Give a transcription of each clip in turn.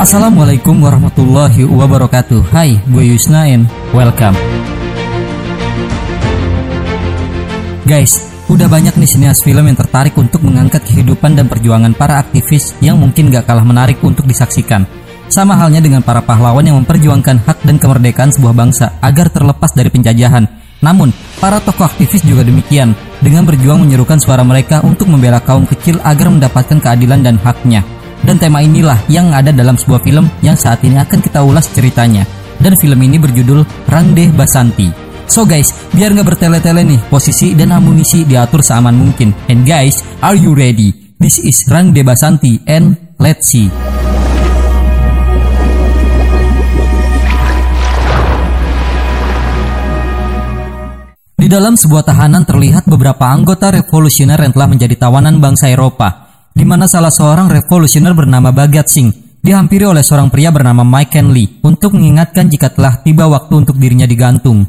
Assalamualaikum warahmatullahi wabarakatuh. Hai, gue Yusna and welcome. Guys, udah banyak nih sinias film yang tertarik untuk mengangkat kehidupan dan perjuangan para aktivis yang mungkin gak kalah menarik untuk disaksikan. Sama halnya dengan para pahlawan yang memperjuangkan hak dan kemerdekaan sebuah bangsa agar terlepas dari penjajahan. Namun, para tokoh aktivis juga demikian dengan berjuang menyerukan suara mereka untuk membela kaum kecil agar mendapatkan keadilan dan haknya dan tema inilah yang ada dalam sebuah film yang saat ini akan kita ulas ceritanya. Dan film ini berjudul Rangde Basanti. So guys, biar nggak bertele-tele nih, posisi dan amunisi diatur seaman mungkin. And guys, are you ready? This is Rangde Basanti and let's see. Di dalam sebuah tahanan terlihat beberapa anggota revolusioner yang telah menjadi tawanan bangsa Eropa di mana salah seorang revolusioner bernama Bagat Singh dihampiri oleh seorang pria bernama Mike Henley untuk mengingatkan jika telah tiba waktu untuk dirinya digantung.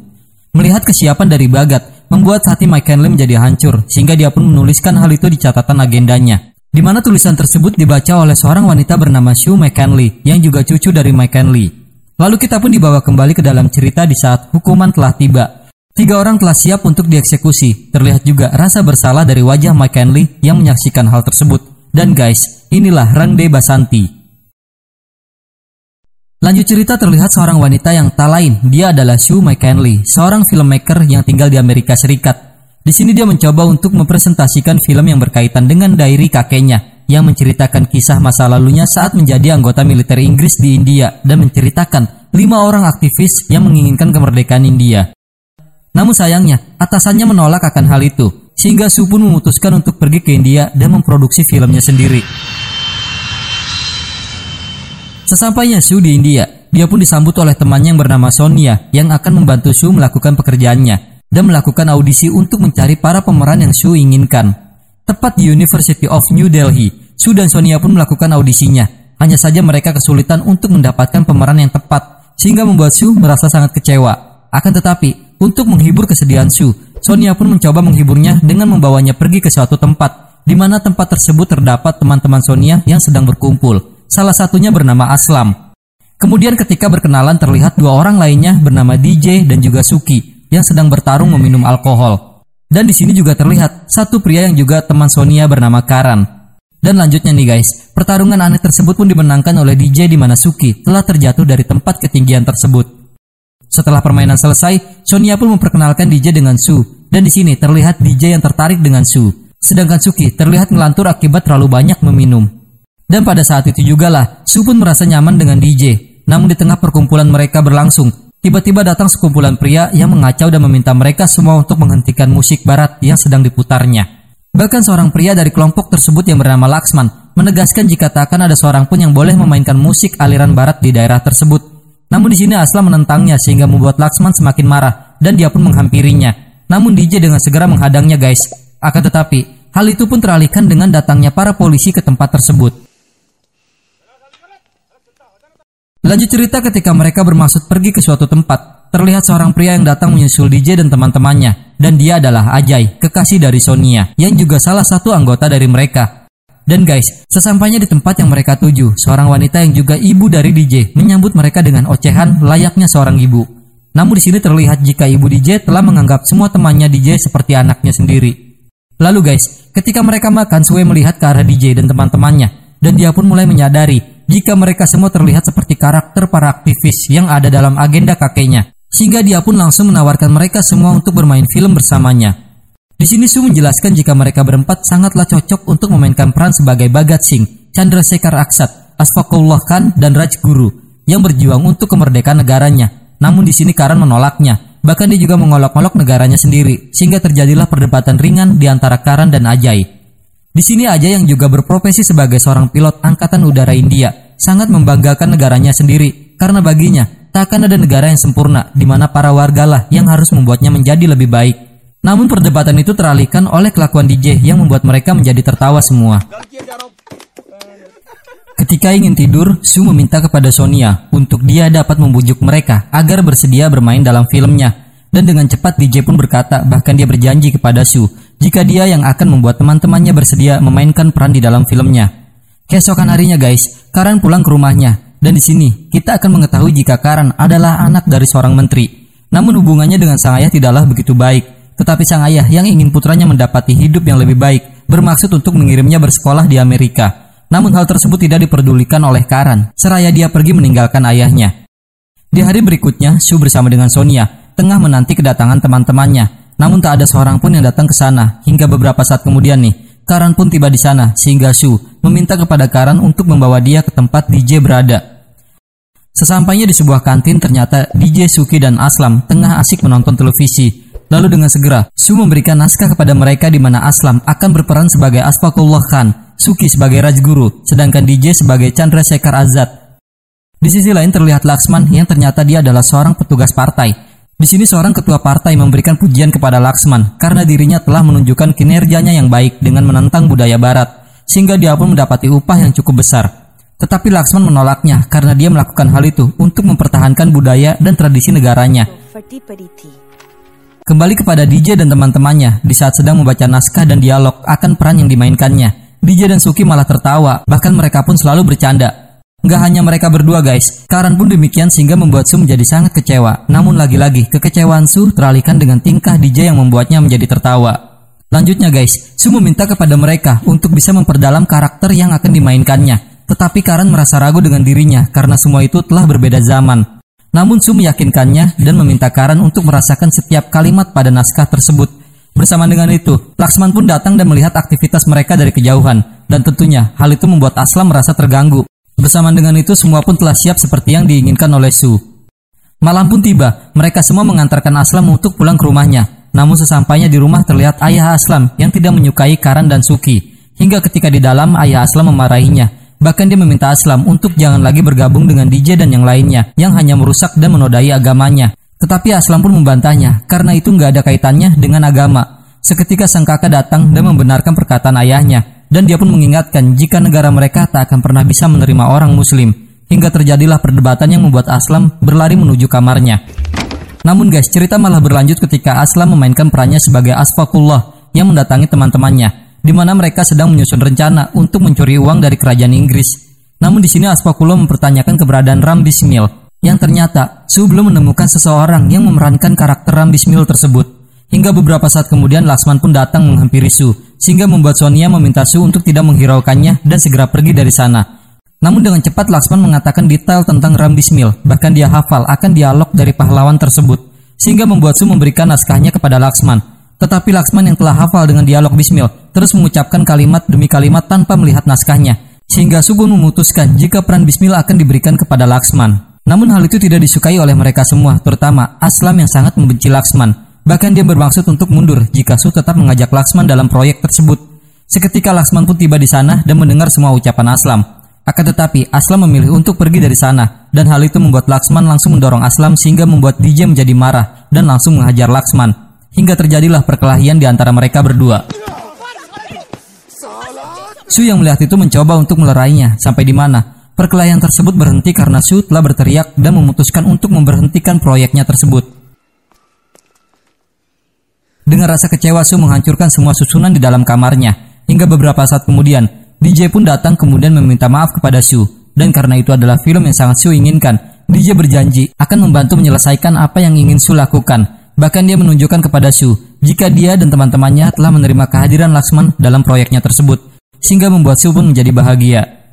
Melihat kesiapan dari Bagat, membuat hati Mike Henley menjadi hancur, sehingga dia pun menuliskan hal itu di catatan agendanya. Di mana tulisan tersebut dibaca oleh seorang wanita bernama Sue McKinley, yang juga cucu dari Mike Henley. Lalu kita pun dibawa kembali ke dalam cerita di saat hukuman telah tiba. Tiga orang telah siap untuk dieksekusi. Terlihat juga rasa bersalah dari wajah Mike Henley yang menyaksikan hal tersebut. Dan guys, inilah Rangde Basanti. Lanjut cerita terlihat seorang wanita yang tak lain, dia adalah Sue McKinley, seorang filmmaker yang tinggal di Amerika Serikat. Di sini dia mencoba untuk mempresentasikan film yang berkaitan dengan diary kakeknya, yang menceritakan kisah masa lalunya saat menjadi anggota militer Inggris di India dan menceritakan lima orang aktivis yang menginginkan kemerdekaan India. Namun sayangnya, atasannya menolak akan hal itu sehingga Su pun memutuskan untuk pergi ke India dan memproduksi filmnya sendiri. Sesampainya Su di India, dia pun disambut oleh temannya yang bernama Sonia yang akan membantu Su melakukan pekerjaannya dan melakukan audisi untuk mencari para pemeran yang Su inginkan. Tepat di University of New Delhi, Su dan Sonia pun melakukan audisinya. Hanya saja mereka kesulitan untuk mendapatkan pemeran yang tepat, sehingga membuat Su merasa sangat kecewa. Akan tetapi, untuk menghibur kesedihan Su, Sonia pun mencoba menghiburnya dengan membawanya pergi ke suatu tempat, di mana tempat tersebut terdapat teman-teman Sonia yang sedang berkumpul. Salah satunya bernama Aslam. Kemudian ketika berkenalan terlihat dua orang lainnya bernama DJ dan juga Suki yang sedang bertarung meminum alkohol. Dan di sini juga terlihat satu pria yang juga teman Sonia bernama Karan. Dan lanjutnya nih guys, pertarungan aneh tersebut pun dimenangkan oleh DJ di mana Suki telah terjatuh dari tempat ketinggian tersebut. Setelah permainan selesai, Sonia pun memperkenalkan DJ dengan Su, dan di sini terlihat DJ yang tertarik dengan Su. Sedangkan Suki terlihat ngelantur akibat terlalu banyak meminum. Dan pada saat itu juga lah, Su pun merasa nyaman dengan DJ. Namun di tengah perkumpulan mereka berlangsung, tiba-tiba datang sekumpulan pria yang mengacau dan meminta mereka semua untuk menghentikan musik barat yang sedang diputarnya. Bahkan seorang pria dari kelompok tersebut yang bernama Laksman menegaskan jika tak akan ada seorang pun yang boleh memainkan musik aliran barat di daerah tersebut namun di sini Aslam menentangnya sehingga membuat Laksman semakin marah dan dia pun menghampirinya. Namun DJ dengan segera menghadangnya guys. Akan tetapi, hal itu pun teralihkan dengan datangnya para polisi ke tempat tersebut. Lanjut cerita ketika mereka bermaksud pergi ke suatu tempat, terlihat seorang pria yang datang menyusul DJ dan teman-temannya, dan dia adalah Ajay, kekasih dari Sonia, yang juga salah satu anggota dari mereka. Dan guys, sesampainya di tempat yang mereka tuju, seorang wanita yang juga ibu dari DJ menyambut mereka dengan ocehan layaknya seorang ibu. Namun di sini terlihat jika ibu DJ telah menganggap semua temannya DJ seperti anaknya sendiri. Lalu guys, ketika mereka makan, Sue melihat ke arah DJ dan teman-temannya, dan dia pun mulai menyadari jika mereka semua terlihat seperti karakter para aktivis yang ada dalam agenda kakeknya. Sehingga dia pun langsung menawarkan mereka semua untuk bermain film bersamanya. Di sini Su menjelaskan jika mereka berempat sangatlah cocok untuk memainkan peran sebagai Bagat Singh, Chandrasekhar Aksat, Asfakullah Khan, dan Raj Guru yang berjuang untuk kemerdekaan negaranya. Namun di sini Karan menolaknya. Bahkan dia juga mengolok-olok negaranya sendiri, sehingga terjadilah perdebatan ringan di antara Karan dan Ajay. Di sini Ajay yang juga berprofesi sebagai seorang pilot angkatan udara India, sangat membanggakan negaranya sendiri karena baginya tak akan ada negara yang sempurna di mana para wargalah yang harus membuatnya menjadi lebih baik. Namun perdebatan itu teralihkan oleh kelakuan DJ yang membuat mereka menjadi tertawa semua. Ketika ingin tidur, Su meminta kepada Sonia untuk dia dapat membujuk mereka agar bersedia bermain dalam filmnya. Dan dengan cepat DJ pun berkata bahkan dia berjanji kepada Su jika dia yang akan membuat teman-temannya bersedia memainkan peran di dalam filmnya. Keesokan harinya guys, Karan pulang ke rumahnya Dan di sini kita akan mengetahui jika Karan adalah anak dari seorang menteri. Namun hubungannya dengan sang ayah tidaklah begitu baik. Tetapi sang ayah yang ingin putranya mendapati hidup yang lebih baik bermaksud untuk mengirimnya bersekolah di Amerika. Namun hal tersebut tidak diperdulikan oleh Karan, seraya dia pergi meninggalkan ayahnya. Di hari berikutnya, Su bersama dengan Sonia tengah menanti kedatangan teman-temannya. Namun tak ada seorang pun yang datang ke sana hingga beberapa saat kemudian nih, Karan pun tiba di sana sehingga Su meminta kepada Karan untuk membawa dia ke tempat DJ berada. Sesampainya di sebuah kantin ternyata DJ Suki dan Aslam tengah asik menonton televisi. Lalu dengan segera, Su memberikan naskah kepada mereka di mana Aslam akan berperan sebagai Asfakullah Khan, Suki sebagai Rajguru, sedangkan DJ sebagai Chandra Sekar Azad. Di sisi lain terlihat Laksman yang ternyata dia adalah seorang petugas partai. Di sini seorang ketua partai memberikan pujian kepada Laksman karena dirinya telah menunjukkan kinerjanya yang baik dengan menentang budaya barat, sehingga dia pun mendapati upah yang cukup besar. Tetapi Laksman menolaknya karena dia melakukan hal itu untuk mempertahankan budaya dan tradisi negaranya. Kembali kepada DJ dan teman-temannya di saat sedang membaca naskah dan dialog akan peran yang dimainkannya. DJ dan Suki malah tertawa, bahkan mereka pun selalu bercanda. Gak hanya mereka berdua guys, Karan pun demikian sehingga membuat Su menjadi sangat kecewa. Namun lagi-lagi, kekecewaan Su teralihkan dengan tingkah DJ yang membuatnya menjadi tertawa. Lanjutnya guys, Su meminta kepada mereka untuk bisa memperdalam karakter yang akan dimainkannya. Tetapi Karan merasa ragu dengan dirinya karena semua itu telah berbeda zaman. Namun Su meyakinkannya dan meminta Karan untuk merasakan setiap kalimat pada naskah tersebut. Bersama dengan itu, Laksman pun datang dan melihat aktivitas mereka dari kejauhan. Dan tentunya, hal itu membuat Aslam merasa terganggu. Bersama dengan itu, semua pun telah siap seperti yang diinginkan oleh Su. Malam pun tiba, mereka semua mengantarkan Aslam untuk pulang ke rumahnya. Namun sesampainya di rumah terlihat ayah Aslam yang tidak menyukai Karan dan Suki. Hingga ketika di dalam, ayah Aslam memarahinya Bahkan dia meminta Aslam untuk jangan lagi bergabung dengan DJ dan yang lainnya yang hanya merusak dan menodai agamanya. Tetapi Aslam pun membantahnya karena itu nggak ada kaitannya dengan agama. Seketika sang kakak datang dan membenarkan perkataan ayahnya dan dia pun mengingatkan jika negara mereka tak akan pernah bisa menerima orang muslim. Hingga terjadilah perdebatan yang membuat Aslam berlari menuju kamarnya. Namun guys, cerita malah berlanjut ketika Aslam memainkan perannya sebagai Asfakullah yang mendatangi teman-temannya di mana mereka sedang menyusun rencana untuk mencuri uang dari kerajaan Inggris. Namun di sini Aspakulo mempertanyakan keberadaan Ram Bismil, yang ternyata Su belum menemukan seseorang yang memerankan karakter Ram Bismil tersebut. Hingga beberapa saat kemudian Laksman pun datang menghampiri Su, sehingga membuat Sonia meminta Su untuk tidak menghiraukannya dan segera pergi dari sana. Namun dengan cepat Laksman mengatakan detail tentang Ram Bismil, bahkan dia hafal akan dialog dari pahlawan tersebut, sehingga membuat Su memberikan naskahnya kepada Laksman. Tetapi Laksman yang telah hafal dengan dialog Bismil terus mengucapkan kalimat demi kalimat tanpa melihat naskahnya. Sehingga Subun memutuskan jika peran Bismil akan diberikan kepada Laksman. Namun hal itu tidak disukai oleh mereka semua, terutama Aslam yang sangat membenci Laksman. Bahkan dia bermaksud untuk mundur jika Su tetap mengajak Laksman dalam proyek tersebut. Seketika Laksman pun tiba di sana dan mendengar semua ucapan Aslam. Akan tetapi, Aslam memilih untuk pergi dari sana, dan hal itu membuat Laksman langsung mendorong Aslam sehingga membuat DJ menjadi marah dan langsung menghajar Laksman hingga terjadilah perkelahian di antara mereka berdua. Su yang melihat itu mencoba untuk melerainya. Sampai di mana? Perkelahian tersebut berhenti karena Su telah berteriak dan memutuskan untuk memberhentikan proyeknya tersebut. Dengan rasa kecewa Su menghancurkan semua susunan di dalam kamarnya. Hingga beberapa saat kemudian DJ pun datang kemudian meminta maaf kepada Su. Dan karena itu adalah film yang sangat Su inginkan DJ berjanji akan membantu menyelesaikan apa yang ingin Su lakukan Bahkan dia menunjukkan kepada Su jika dia dan teman-temannya telah menerima kehadiran Laksman dalam proyeknya tersebut, sehingga membuat Su pun menjadi bahagia.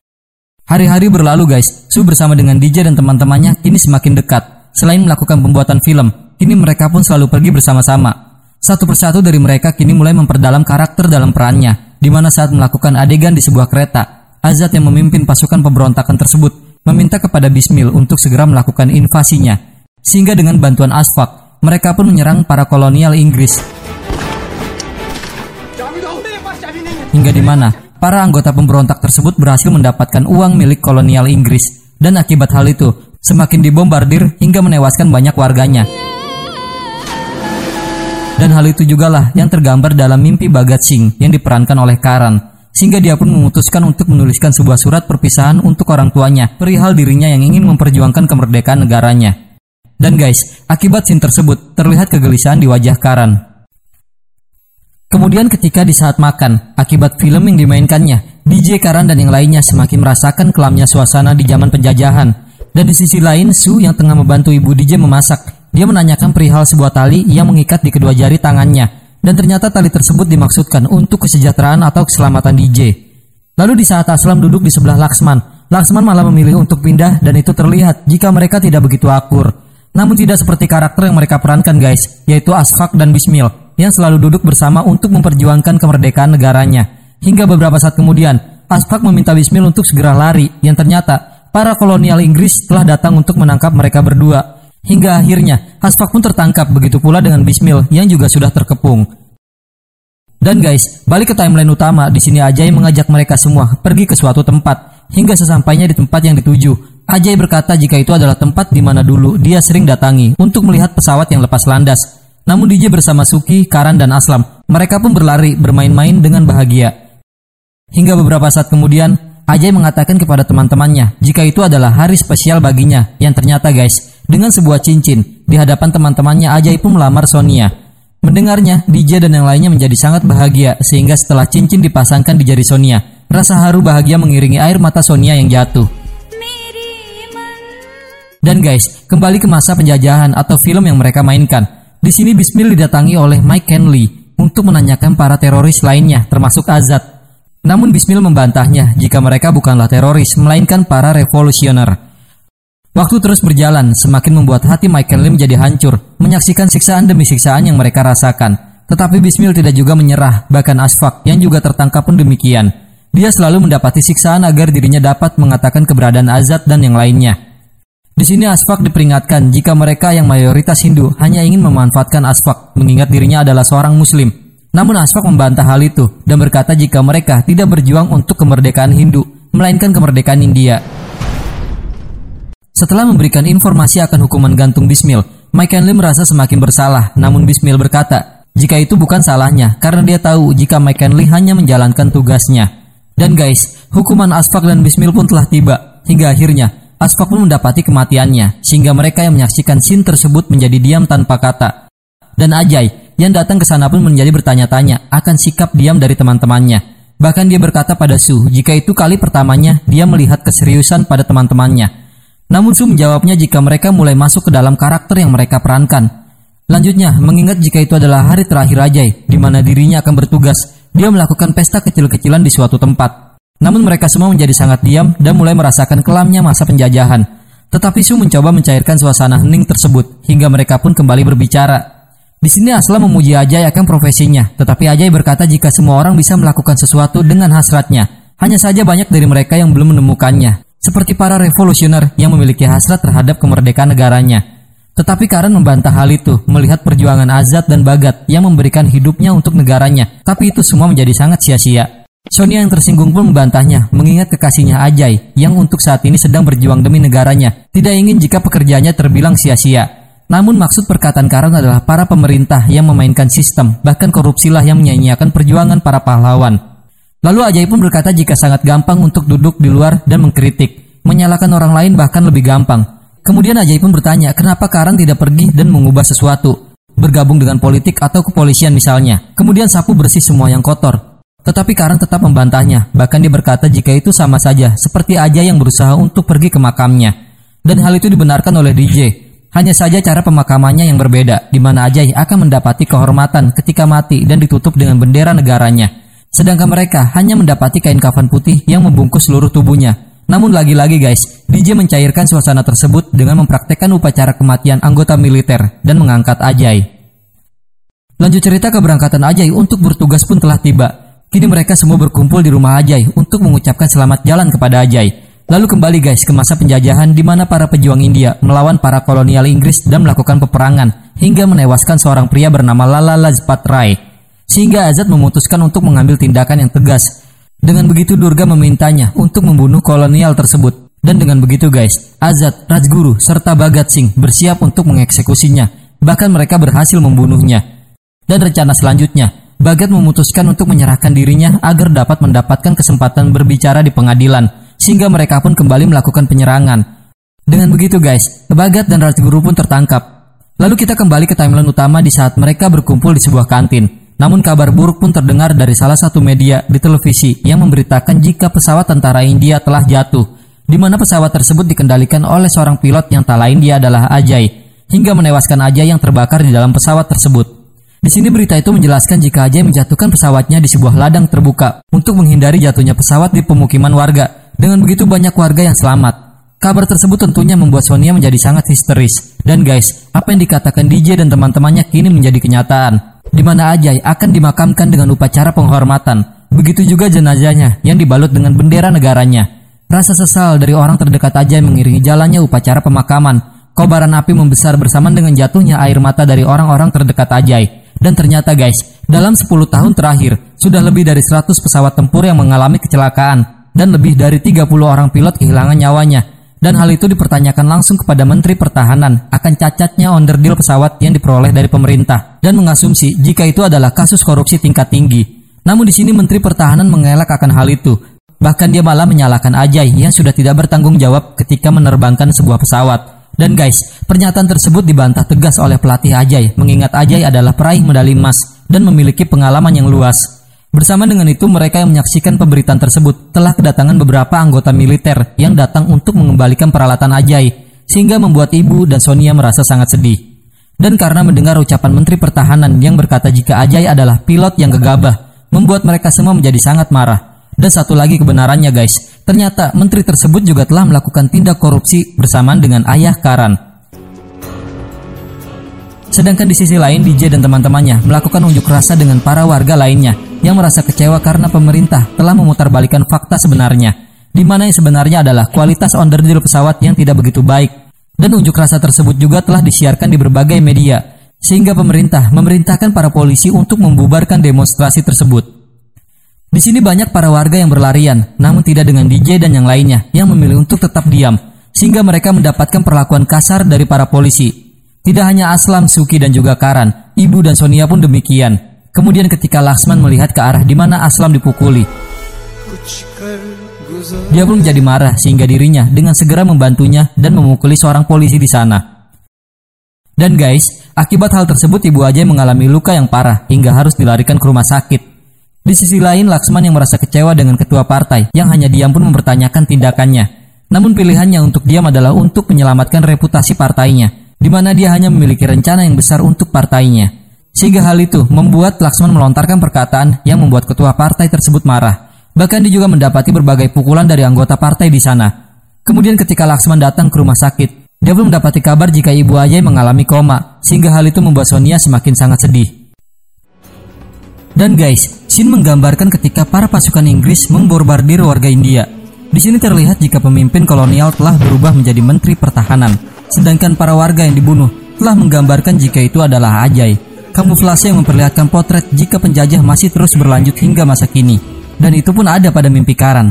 Hari-hari berlalu guys, Su bersama dengan DJ dan teman-temannya kini semakin dekat. Selain melakukan pembuatan film, kini mereka pun selalu pergi bersama-sama. Satu persatu dari mereka kini mulai memperdalam karakter dalam perannya, di mana saat melakukan adegan di sebuah kereta, Azad yang memimpin pasukan pemberontakan tersebut meminta kepada Bismil untuk segera melakukan invasinya. Sehingga dengan bantuan Asfak, mereka pun menyerang para kolonial Inggris. Hingga di mana para anggota pemberontak tersebut berhasil mendapatkan uang milik kolonial Inggris dan akibat hal itu semakin dibombardir hingga menewaskan banyak warganya. Dan hal itu juga lah yang tergambar dalam mimpi Bagat Singh yang diperankan oleh Karan sehingga dia pun memutuskan untuk menuliskan sebuah surat perpisahan untuk orang tuanya perihal dirinya yang ingin memperjuangkan kemerdekaan negaranya. Dan guys, akibat scene tersebut terlihat kegelisahan di wajah Karan. Kemudian ketika di saat makan, akibat film yang dimainkannya, DJ Karan dan yang lainnya semakin merasakan kelamnya suasana di zaman penjajahan. Dan di sisi lain, Su yang tengah membantu ibu DJ memasak. Dia menanyakan perihal sebuah tali yang mengikat di kedua jari tangannya. Dan ternyata tali tersebut dimaksudkan untuk kesejahteraan atau keselamatan DJ. Lalu di saat Aslam duduk di sebelah Laksman, Laksman malah memilih untuk pindah dan itu terlihat jika mereka tidak begitu akur. Namun tidak seperti karakter yang mereka perankan guys, yaitu Asfak dan Bismil yang selalu duduk bersama untuk memperjuangkan kemerdekaan negaranya. Hingga beberapa saat kemudian, Aspak meminta Bismil untuk segera lari, yang ternyata para kolonial Inggris telah datang untuk menangkap mereka berdua. Hingga akhirnya, Aspak pun tertangkap, begitu pula dengan Bismil yang juga sudah terkepung. Dan guys, balik ke timeline utama, di sini Ajay mengajak mereka semua pergi ke suatu tempat. Hingga sesampainya di tempat yang dituju, Ajay berkata jika itu adalah tempat di mana dulu dia sering datangi untuk melihat pesawat yang lepas landas. Namun DJ bersama Suki, Karan, dan Aslam, mereka pun berlari bermain-main dengan bahagia. Hingga beberapa saat kemudian, Ajay mengatakan kepada teman-temannya jika itu adalah hari spesial baginya yang ternyata guys, dengan sebuah cincin di hadapan teman-temannya Ajay pun melamar Sonia. Mendengarnya, DJ dan yang lainnya menjadi sangat bahagia sehingga setelah cincin dipasangkan di jari Sonia, rasa haru bahagia mengiringi air mata Sonia yang jatuh. Dan guys, kembali ke masa penjajahan atau film yang mereka mainkan. Di sini Bismil didatangi oleh Mike Kenley untuk menanyakan para teroris lainnya termasuk Azad namun Bismil membantahnya jika mereka bukanlah teroris, melainkan para revolusioner. Waktu terus berjalan, semakin membuat hati Michael Lim menjadi hancur, menyaksikan siksaan demi siksaan yang mereka rasakan. Tetapi Bismil tidak juga menyerah, bahkan Asfak yang juga tertangkap pun demikian. Dia selalu mendapati siksaan agar dirinya dapat mengatakan keberadaan Azad dan yang lainnya. Di sini Asfak diperingatkan jika mereka yang mayoritas Hindu hanya ingin memanfaatkan Asfak, mengingat dirinya adalah seorang Muslim. Namun Asfak membantah hal itu dan berkata jika mereka tidak berjuang untuk kemerdekaan Hindu, melainkan kemerdekaan India. Setelah memberikan informasi akan hukuman gantung Bismil, Mike Henley merasa semakin bersalah, namun Bismil berkata, jika itu bukan salahnya, karena dia tahu jika Mike Henley hanya menjalankan tugasnya. Dan guys, hukuman Asfak dan Bismil pun telah tiba, hingga akhirnya Asfak pun mendapati kematiannya, sehingga mereka yang menyaksikan scene tersebut menjadi diam tanpa kata. Dan Ajay, yang datang ke sana pun menjadi bertanya-tanya akan sikap diam dari teman-temannya. Bahkan dia berkata pada Su jika itu kali pertamanya dia melihat keseriusan pada teman-temannya. Namun Su menjawabnya jika mereka mulai masuk ke dalam karakter yang mereka perankan. Lanjutnya, mengingat jika itu adalah hari terakhir Ajay, di mana dirinya akan bertugas, dia melakukan pesta kecil-kecilan di suatu tempat. Namun mereka semua menjadi sangat diam dan mulai merasakan kelamnya masa penjajahan. Tetapi Su mencoba mencairkan suasana hening tersebut, hingga mereka pun kembali berbicara. Di sini Aslam memuji Ajay akan profesinya, tetapi Ajay berkata jika semua orang bisa melakukan sesuatu dengan hasratnya. Hanya saja banyak dari mereka yang belum menemukannya, seperti para revolusioner yang memiliki hasrat terhadap kemerdekaan negaranya. Tetapi Karen membantah hal itu, melihat perjuangan Azad dan Bagat yang memberikan hidupnya untuk negaranya, tapi itu semua menjadi sangat sia-sia. Sonia yang tersinggung pun membantahnya, mengingat kekasihnya Ajay yang untuk saat ini sedang berjuang demi negaranya, tidak ingin jika pekerjaannya terbilang sia-sia. Namun maksud perkataan Karang adalah para pemerintah yang memainkan sistem, bahkan korupsilah yang menyanyiakan perjuangan para pahlawan. Lalu Ajay pun berkata jika sangat gampang untuk duduk di luar dan mengkritik, menyalahkan orang lain bahkan lebih gampang. Kemudian Ajay pun bertanya kenapa Karang tidak pergi dan mengubah sesuatu, bergabung dengan politik atau kepolisian misalnya, kemudian sapu bersih semua yang kotor. Tetapi Karang tetap membantahnya, bahkan dia berkata jika itu sama saja, seperti Ajay yang berusaha untuk pergi ke makamnya. Dan hal itu dibenarkan oleh DJ, hanya saja cara pemakamannya yang berbeda, di mana Ajay akan mendapati kehormatan ketika mati dan ditutup dengan bendera negaranya. Sedangkan mereka hanya mendapati kain kafan putih yang membungkus seluruh tubuhnya. Namun lagi-lagi guys, DJ mencairkan suasana tersebut dengan mempraktekkan upacara kematian anggota militer dan mengangkat Ajay. Lanjut cerita keberangkatan Ajay untuk bertugas pun telah tiba. Kini mereka semua berkumpul di rumah Ajay untuk mengucapkan selamat jalan kepada Ajay. Lalu kembali guys ke masa penjajahan di mana para pejuang India melawan para kolonial Inggris dan melakukan peperangan hingga menewaskan seorang pria bernama Lala Lajpat Rai. Sehingga Azad memutuskan untuk mengambil tindakan yang tegas. Dengan begitu Durga memintanya untuk membunuh kolonial tersebut. Dan dengan begitu guys, Azad, Rajguru, serta Bhagat Singh bersiap untuk mengeksekusinya. Bahkan mereka berhasil membunuhnya. Dan rencana selanjutnya, Bhagat memutuskan untuk menyerahkan dirinya agar dapat mendapatkan kesempatan berbicara di pengadilan sehingga mereka pun kembali melakukan penyerangan. Dengan begitu guys, Bagat dan Rajguru pun tertangkap. Lalu kita kembali ke timeline utama di saat mereka berkumpul di sebuah kantin. Namun kabar buruk pun terdengar dari salah satu media di televisi yang memberitakan jika pesawat tentara India telah jatuh, di mana pesawat tersebut dikendalikan oleh seorang pilot yang tak lain dia adalah Ajay, hingga menewaskan Ajay yang terbakar di dalam pesawat tersebut. Di sini berita itu menjelaskan jika Ajay menjatuhkan pesawatnya di sebuah ladang terbuka untuk menghindari jatuhnya pesawat di pemukiman warga. Dengan begitu banyak warga yang selamat. Kabar tersebut tentunya membuat Sonia menjadi sangat histeris. Dan guys, apa yang dikatakan DJ dan teman-temannya kini menjadi kenyataan di mana Ajay akan dimakamkan dengan upacara penghormatan. Begitu juga jenazahnya yang dibalut dengan bendera negaranya. Rasa sesal dari orang terdekat Ajay mengiringi jalannya upacara pemakaman. Kobaran api membesar bersamaan dengan jatuhnya air mata dari orang-orang terdekat Ajay. Dan ternyata guys, dalam 10 tahun terakhir, sudah lebih dari 100 pesawat tempur yang mengalami kecelakaan dan lebih dari 30 orang pilot kehilangan nyawanya dan hal itu dipertanyakan langsung kepada Menteri Pertahanan akan cacatnya onderdil pesawat yang diperoleh dari pemerintah dan mengasumsi jika itu adalah kasus korupsi tingkat tinggi. Namun di sini Menteri Pertahanan mengelak akan hal itu. Bahkan dia malah menyalahkan Ajay yang sudah tidak bertanggung jawab ketika menerbangkan sebuah pesawat. Dan guys, pernyataan tersebut dibantah tegas oleh pelatih Ajay mengingat Ajay adalah peraih medali emas dan memiliki pengalaman yang luas. Bersama dengan itu, mereka yang menyaksikan pemberitaan tersebut telah kedatangan beberapa anggota militer yang datang untuk mengembalikan peralatan Ajay, sehingga membuat ibu dan Sonia merasa sangat sedih. Dan karena mendengar ucapan Menteri Pertahanan yang berkata jika Ajay adalah pilot yang gegabah, membuat mereka semua menjadi sangat marah. Dan satu lagi kebenarannya guys, ternyata menteri tersebut juga telah melakukan tindak korupsi bersamaan dengan ayah Karan. Sedangkan di sisi lain, DJ dan teman-temannya melakukan unjuk rasa dengan para warga lainnya yang merasa kecewa karena pemerintah telah memutarbalikan fakta sebenarnya, di mana yang sebenarnya adalah kualitas onderdil pesawat yang tidak begitu baik. Dan unjuk rasa tersebut juga telah disiarkan di berbagai media, sehingga pemerintah memerintahkan para polisi untuk membubarkan demonstrasi tersebut. Di sini banyak para warga yang berlarian, namun tidak dengan DJ dan yang lainnya yang memilih untuk tetap diam, sehingga mereka mendapatkan perlakuan kasar dari para polisi. Tidak hanya Aslam, Suki, dan juga Karan, Ibu dan Sonia pun demikian. Kemudian ketika Laksman melihat ke arah di mana Aslam dipukuli, dia pun menjadi marah sehingga dirinya dengan segera membantunya dan memukuli seorang polisi di sana. Dan guys, akibat hal tersebut ibu Ajay mengalami luka yang parah hingga harus dilarikan ke rumah sakit. Di sisi lain, Laksman yang merasa kecewa dengan ketua partai yang hanya diam pun mempertanyakan tindakannya. Namun pilihannya untuk diam adalah untuk menyelamatkan reputasi partainya, di mana dia hanya memiliki rencana yang besar untuk partainya. Sehingga hal itu membuat Laksman melontarkan perkataan yang membuat ketua partai tersebut marah. Bahkan dia juga mendapati berbagai pukulan dari anggota partai di sana. Kemudian ketika Laksman datang ke rumah sakit, dia belum mendapati kabar jika ibu Ajay mengalami koma, sehingga hal itu membuat Sonia semakin sangat sedih. Dan guys, scene menggambarkan ketika para pasukan Inggris memborbardir warga India. Di sini terlihat jika pemimpin kolonial telah berubah menjadi menteri pertahanan, sedangkan para warga yang dibunuh telah menggambarkan jika itu adalah Ajay, Kamuflase yang memperlihatkan potret jika penjajah masih terus berlanjut hingga masa kini. Dan itu pun ada pada mimpi Karan.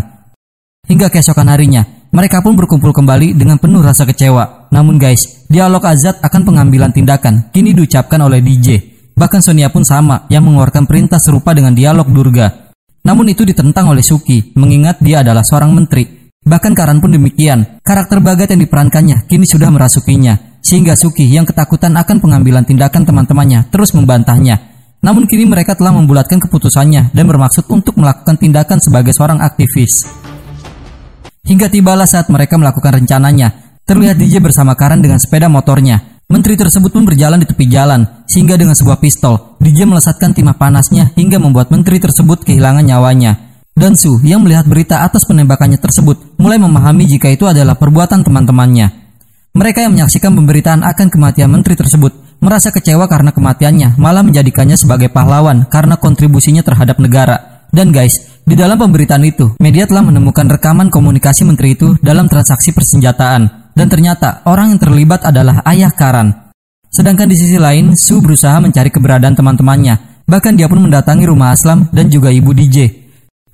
Hingga keesokan harinya, mereka pun berkumpul kembali dengan penuh rasa kecewa. Namun guys, dialog Azad akan pengambilan tindakan kini diucapkan oleh DJ. Bahkan Sonia pun sama yang mengeluarkan perintah serupa dengan dialog Durga. Namun itu ditentang oleh Suki, mengingat dia adalah seorang menteri. Bahkan Karan pun demikian. Karakter bagat yang diperankannya kini sudah merasukinya sehingga Suki yang ketakutan akan pengambilan tindakan teman-temannya terus membantahnya. Namun kini mereka telah membulatkan keputusannya dan bermaksud untuk melakukan tindakan sebagai seorang aktivis. Hingga tibalah saat mereka melakukan rencananya, terlihat DJ bersama Karan dengan sepeda motornya. Menteri tersebut pun berjalan di tepi jalan, sehingga dengan sebuah pistol, DJ melesatkan timah panasnya hingga membuat menteri tersebut kehilangan nyawanya. Dan Su yang melihat berita atas penembakannya tersebut mulai memahami jika itu adalah perbuatan teman-temannya. Mereka yang menyaksikan pemberitaan akan kematian menteri tersebut merasa kecewa karena kematiannya, malah menjadikannya sebagai pahlawan karena kontribusinya terhadap negara. Dan guys, di dalam pemberitaan itu, media telah menemukan rekaman komunikasi menteri itu dalam transaksi persenjataan. Dan ternyata orang yang terlibat adalah ayah Karan. Sedangkan di sisi lain, Su berusaha mencari keberadaan teman-temannya. Bahkan dia pun mendatangi rumah Aslam dan juga ibu DJ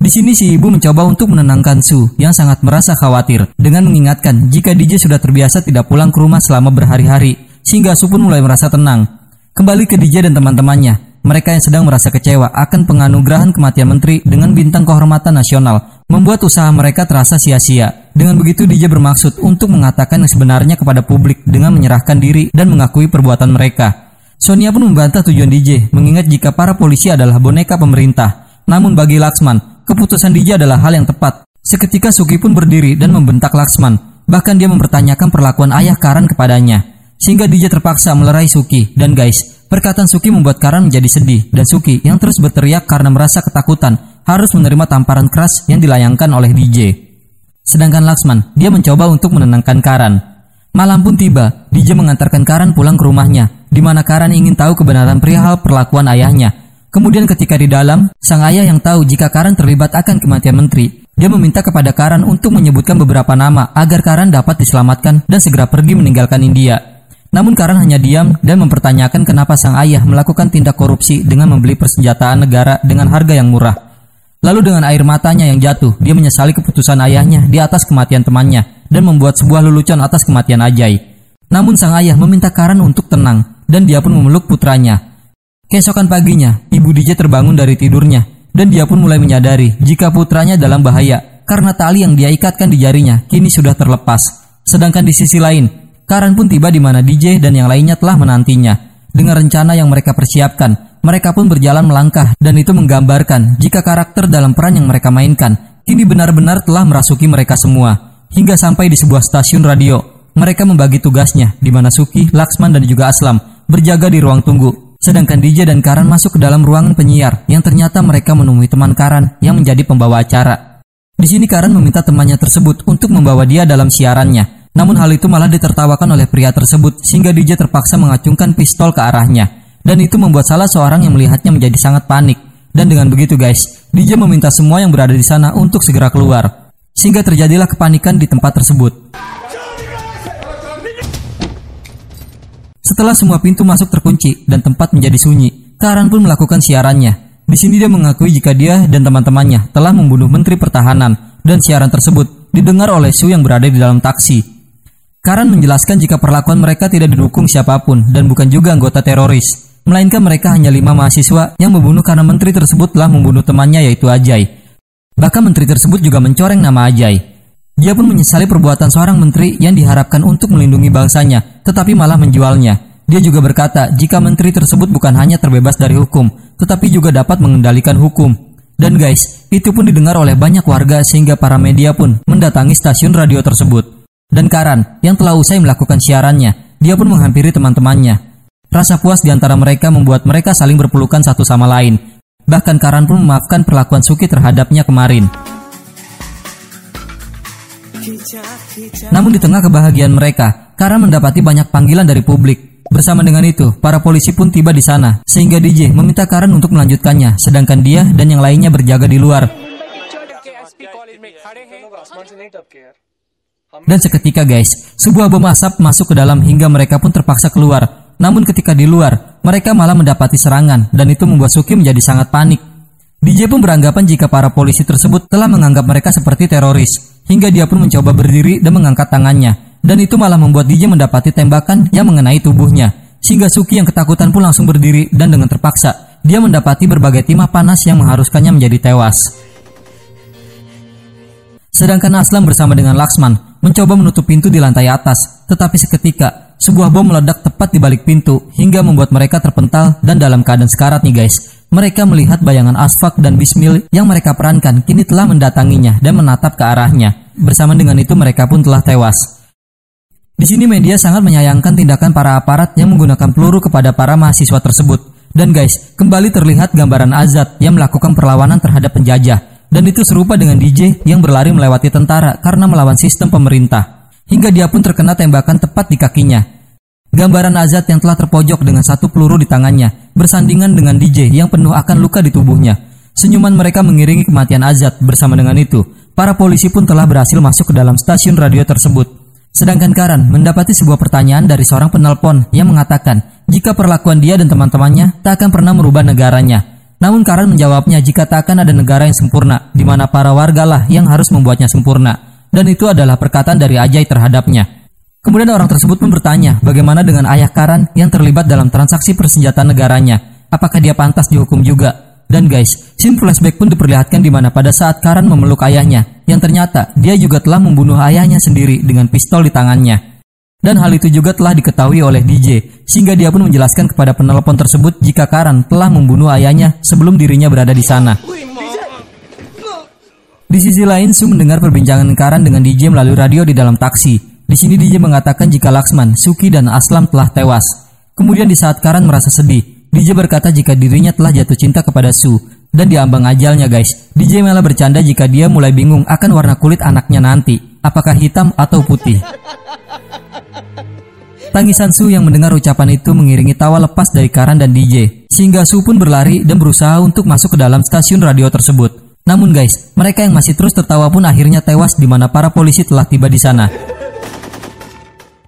di sini si ibu mencoba untuk menenangkan Su yang sangat merasa khawatir dengan mengingatkan jika DJ sudah terbiasa tidak pulang ke rumah selama berhari-hari sehingga Su pun mulai merasa tenang. Kembali ke DJ dan teman-temannya, mereka yang sedang merasa kecewa akan penganugerahan kematian menteri dengan bintang kehormatan nasional membuat usaha mereka terasa sia-sia. Dengan begitu DJ bermaksud untuk mengatakan yang sebenarnya kepada publik dengan menyerahkan diri dan mengakui perbuatan mereka. Sonia pun membantah tujuan DJ, mengingat jika para polisi adalah boneka pemerintah. Namun bagi Laksman, keputusan DJ adalah hal yang tepat. Seketika Suki pun berdiri dan membentak Laksman. Bahkan dia mempertanyakan perlakuan ayah Karan kepadanya. Sehingga DJ terpaksa melerai Suki. Dan guys, perkataan Suki membuat Karan menjadi sedih. Dan Suki yang terus berteriak karena merasa ketakutan harus menerima tamparan keras yang dilayangkan oleh DJ. Sedangkan Laksman, dia mencoba untuk menenangkan Karan. Malam pun tiba, DJ mengantarkan Karan pulang ke rumahnya di mana Karan ingin tahu kebenaran perihal perlakuan ayahnya. Kemudian ketika di dalam, sang ayah yang tahu jika Karan terlibat akan kematian menteri, dia meminta kepada Karan untuk menyebutkan beberapa nama agar Karan dapat diselamatkan dan segera pergi meninggalkan India. Namun Karan hanya diam dan mempertanyakan kenapa sang ayah melakukan tindak korupsi dengan membeli persenjataan negara dengan harga yang murah. Lalu dengan air matanya yang jatuh, dia menyesali keputusan ayahnya di atas kematian temannya dan membuat sebuah lelucon atas kematian Ajay. Namun sang ayah meminta Karan untuk tenang dan dia pun memeluk putranya. Keesokan paginya, ibu DJ terbangun dari tidurnya dan dia pun mulai menyadari jika putranya dalam bahaya karena tali yang dia ikatkan di jarinya kini sudah terlepas. Sedangkan di sisi lain, Karan pun tiba di mana DJ dan yang lainnya telah menantinya. Dengan rencana yang mereka persiapkan, mereka pun berjalan melangkah dan itu menggambarkan jika karakter dalam peran yang mereka mainkan kini benar-benar telah merasuki mereka semua. Hingga sampai di sebuah stasiun radio, mereka membagi tugasnya di mana Suki, Laksman dan juga Aslam berjaga di ruang tunggu. Sedangkan DJ dan Karan masuk ke dalam ruangan penyiar yang ternyata mereka menemui teman Karan yang menjadi pembawa acara. Di sini Karan meminta temannya tersebut untuk membawa dia dalam siarannya. Namun hal itu malah ditertawakan oleh pria tersebut sehingga DJ terpaksa mengacungkan pistol ke arahnya. Dan itu membuat salah seorang yang melihatnya menjadi sangat panik. Dan dengan begitu guys, DJ meminta semua yang berada di sana untuk segera keluar. Sehingga terjadilah kepanikan di tempat tersebut. Setelah semua pintu masuk terkunci dan tempat menjadi sunyi, Karan pun melakukan siarannya. Di sini dia mengakui jika dia dan teman-temannya telah membunuh Menteri Pertahanan dan siaran tersebut didengar oleh Su yang berada di dalam taksi. Karan menjelaskan jika perlakuan mereka tidak didukung siapa pun dan bukan juga anggota teroris, melainkan mereka hanya lima mahasiswa yang membunuh karena menteri tersebut telah membunuh temannya yaitu Ajay. Bahkan menteri tersebut juga mencoreng nama Ajay. Dia pun menyesali perbuatan seorang menteri yang diharapkan untuk melindungi bangsanya, tetapi malah menjualnya. Dia juga berkata, jika menteri tersebut bukan hanya terbebas dari hukum, tetapi juga dapat mengendalikan hukum. Dan guys, itu pun didengar oleh banyak warga sehingga para media pun mendatangi stasiun radio tersebut. Dan Karan, yang telah usai melakukan siarannya, dia pun menghampiri teman-temannya. Rasa puas di antara mereka membuat mereka saling berpelukan satu sama lain. Bahkan Karan pun memaafkan perlakuan Suki terhadapnya kemarin. Namun di tengah kebahagiaan mereka, Kara mendapati banyak panggilan dari publik. Bersama dengan itu, para polisi pun tiba di sana, sehingga DJ meminta Karan untuk melanjutkannya, sedangkan dia dan yang lainnya berjaga di luar. Dan seketika guys, sebuah bom asap masuk ke dalam hingga mereka pun terpaksa keluar. Namun ketika di luar, mereka malah mendapati serangan dan itu membuat Suki menjadi sangat panik. DJ pun beranggapan jika para polisi tersebut telah menganggap mereka seperti teroris hingga dia pun mencoba berdiri dan mengangkat tangannya. Dan itu malah membuat DJ mendapati tembakan yang mengenai tubuhnya. Sehingga Suki yang ketakutan pun langsung berdiri dan dengan terpaksa dia mendapati berbagai timah panas yang mengharuskannya menjadi tewas. Sedangkan Aslam bersama dengan Laksman mencoba menutup pintu di lantai atas, tetapi seketika sebuah bom meledak tepat di balik pintu hingga membuat mereka terpental dan dalam keadaan sekarat nih guys. Mereka melihat bayangan Asfak dan Bismil yang mereka perankan kini telah mendatanginya dan menatap ke arahnya. Bersama dengan itu mereka pun telah tewas. Di sini media sangat menyayangkan tindakan para aparat yang menggunakan peluru kepada para mahasiswa tersebut. Dan guys, kembali terlihat gambaran Azad yang melakukan perlawanan terhadap penjajah. Dan itu serupa dengan DJ yang berlari melewati tentara karena melawan sistem pemerintah. Hingga dia pun terkena tembakan tepat di kakinya. Gambaran Azad yang telah terpojok dengan satu peluru di tangannya bersandingan dengan DJ yang penuh akan luka di tubuhnya. Senyuman mereka mengiringi kematian Azad bersama dengan itu. Para polisi pun telah berhasil masuk ke dalam stasiun radio tersebut. Sedangkan Karan mendapati sebuah pertanyaan dari seorang penelpon yang mengatakan jika perlakuan dia dan teman-temannya tak akan pernah merubah negaranya. Namun Karan menjawabnya jika tak akan ada negara yang sempurna, di mana para wargalah yang harus membuatnya sempurna. Dan itu adalah perkataan dari Ajay terhadapnya. Kemudian orang tersebut pun bertanya, bagaimana dengan ayah Karan yang terlibat dalam transaksi persenjataan negaranya? Apakah dia pantas dihukum juga? Dan guys, scene flashback pun diperlihatkan di mana pada saat Karan memeluk ayahnya, yang ternyata dia juga telah membunuh ayahnya sendiri dengan pistol di tangannya. Dan hal itu juga telah diketahui oleh DJ, sehingga dia pun menjelaskan kepada penelpon tersebut jika Karan telah membunuh ayahnya sebelum dirinya berada di sana. Di sisi lain, Su mendengar perbincangan Karan dengan DJ melalui radio di dalam taksi. Di sini DJ mengatakan jika Laksman, Suki, dan Aslam telah tewas. Kemudian di saat Karan merasa sedih, DJ berkata jika dirinya telah jatuh cinta kepada Su dan diambang ajalnya guys. DJ malah bercanda jika dia mulai bingung akan warna kulit anaknya nanti, apakah hitam atau putih. Tangisan Su yang mendengar ucapan itu mengiringi tawa lepas dari Karan dan DJ, sehingga Su pun berlari dan berusaha untuk masuk ke dalam stasiun radio tersebut. Namun guys, mereka yang masih terus tertawa pun akhirnya tewas di mana para polisi telah tiba di sana.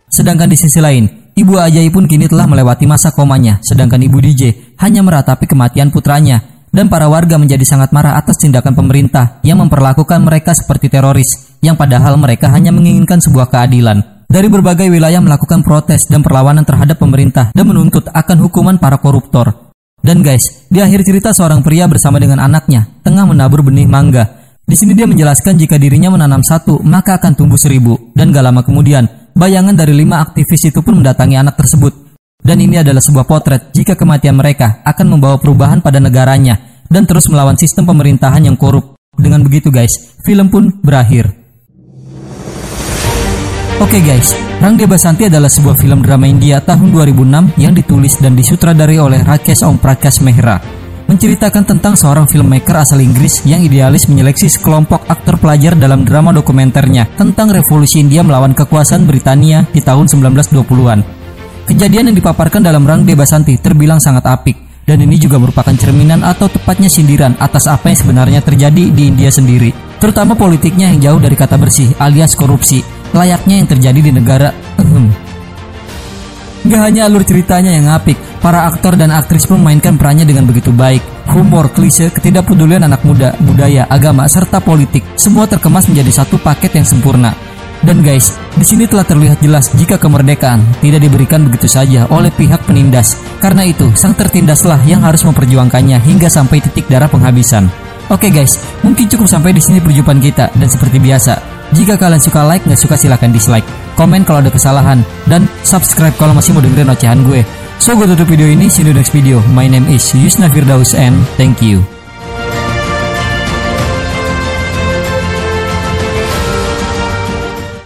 Sedangkan di sisi lain, Ibu Ajai pun kini telah melewati masa komanya, sedangkan Ibu DJ hanya meratapi kematian putranya. Dan para warga menjadi sangat marah atas tindakan pemerintah yang memperlakukan mereka seperti teroris, yang padahal mereka hanya menginginkan sebuah keadilan dari berbagai wilayah melakukan protes dan perlawanan terhadap pemerintah dan menuntut akan hukuman para koruptor. Dan guys, di akhir cerita seorang pria bersama dengan anaknya tengah menabur benih mangga. Di sini dia menjelaskan jika dirinya menanam satu, maka akan tumbuh seribu. Dan gak lama kemudian, bayangan dari lima aktivis itu pun mendatangi anak tersebut. Dan ini adalah sebuah potret jika kematian mereka akan membawa perubahan pada negaranya dan terus melawan sistem pemerintahan yang korup. Dengan begitu guys, film pun berakhir. Oke okay guys, Rang Deba Santi adalah sebuah film drama India tahun 2006 yang ditulis dan disutradari oleh Rakesh Om Prakash Mehra. Menceritakan tentang seorang filmmaker asal Inggris yang idealis menyeleksi sekelompok aktor pelajar dalam drama dokumenternya tentang revolusi India melawan kekuasaan Britania di tahun 1920-an. Kejadian yang dipaparkan dalam Rang Deba Santi terbilang sangat apik, dan ini juga merupakan cerminan atau tepatnya sindiran atas apa yang sebenarnya terjadi di India sendiri, terutama politiknya yang jauh dari kata bersih alias korupsi layaknya yang terjadi di negara Gak hanya alur ceritanya yang apik, para aktor dan aktris pun memainkan perannya dengan begitu baik. Humor, klise, ketidakpedulian anak muda, budaya, agama, serta politik, semua terkemas menjadi satu paket yang sempurna. Dan guys, di sini telah terlihat jelas jika kemerdekaan tidak diberikan begitu saja oleh pihak penindas. Karena itu, sang tertindaslah yang harus memperjuangkannya hingga sampai titik darah penghabisan. Oke guys, mungkin cukup sampai di sini perjumpaan kita dan seperti biasa, jika kalian suka like, nggak suka silahkan dislike. Komen kalau ada kesalahan. Dan subscribe kalau masih mau dengerin ocehan gue. So, gue tutup video ini. See you next video. My name is Yusna Firdaus and thank you.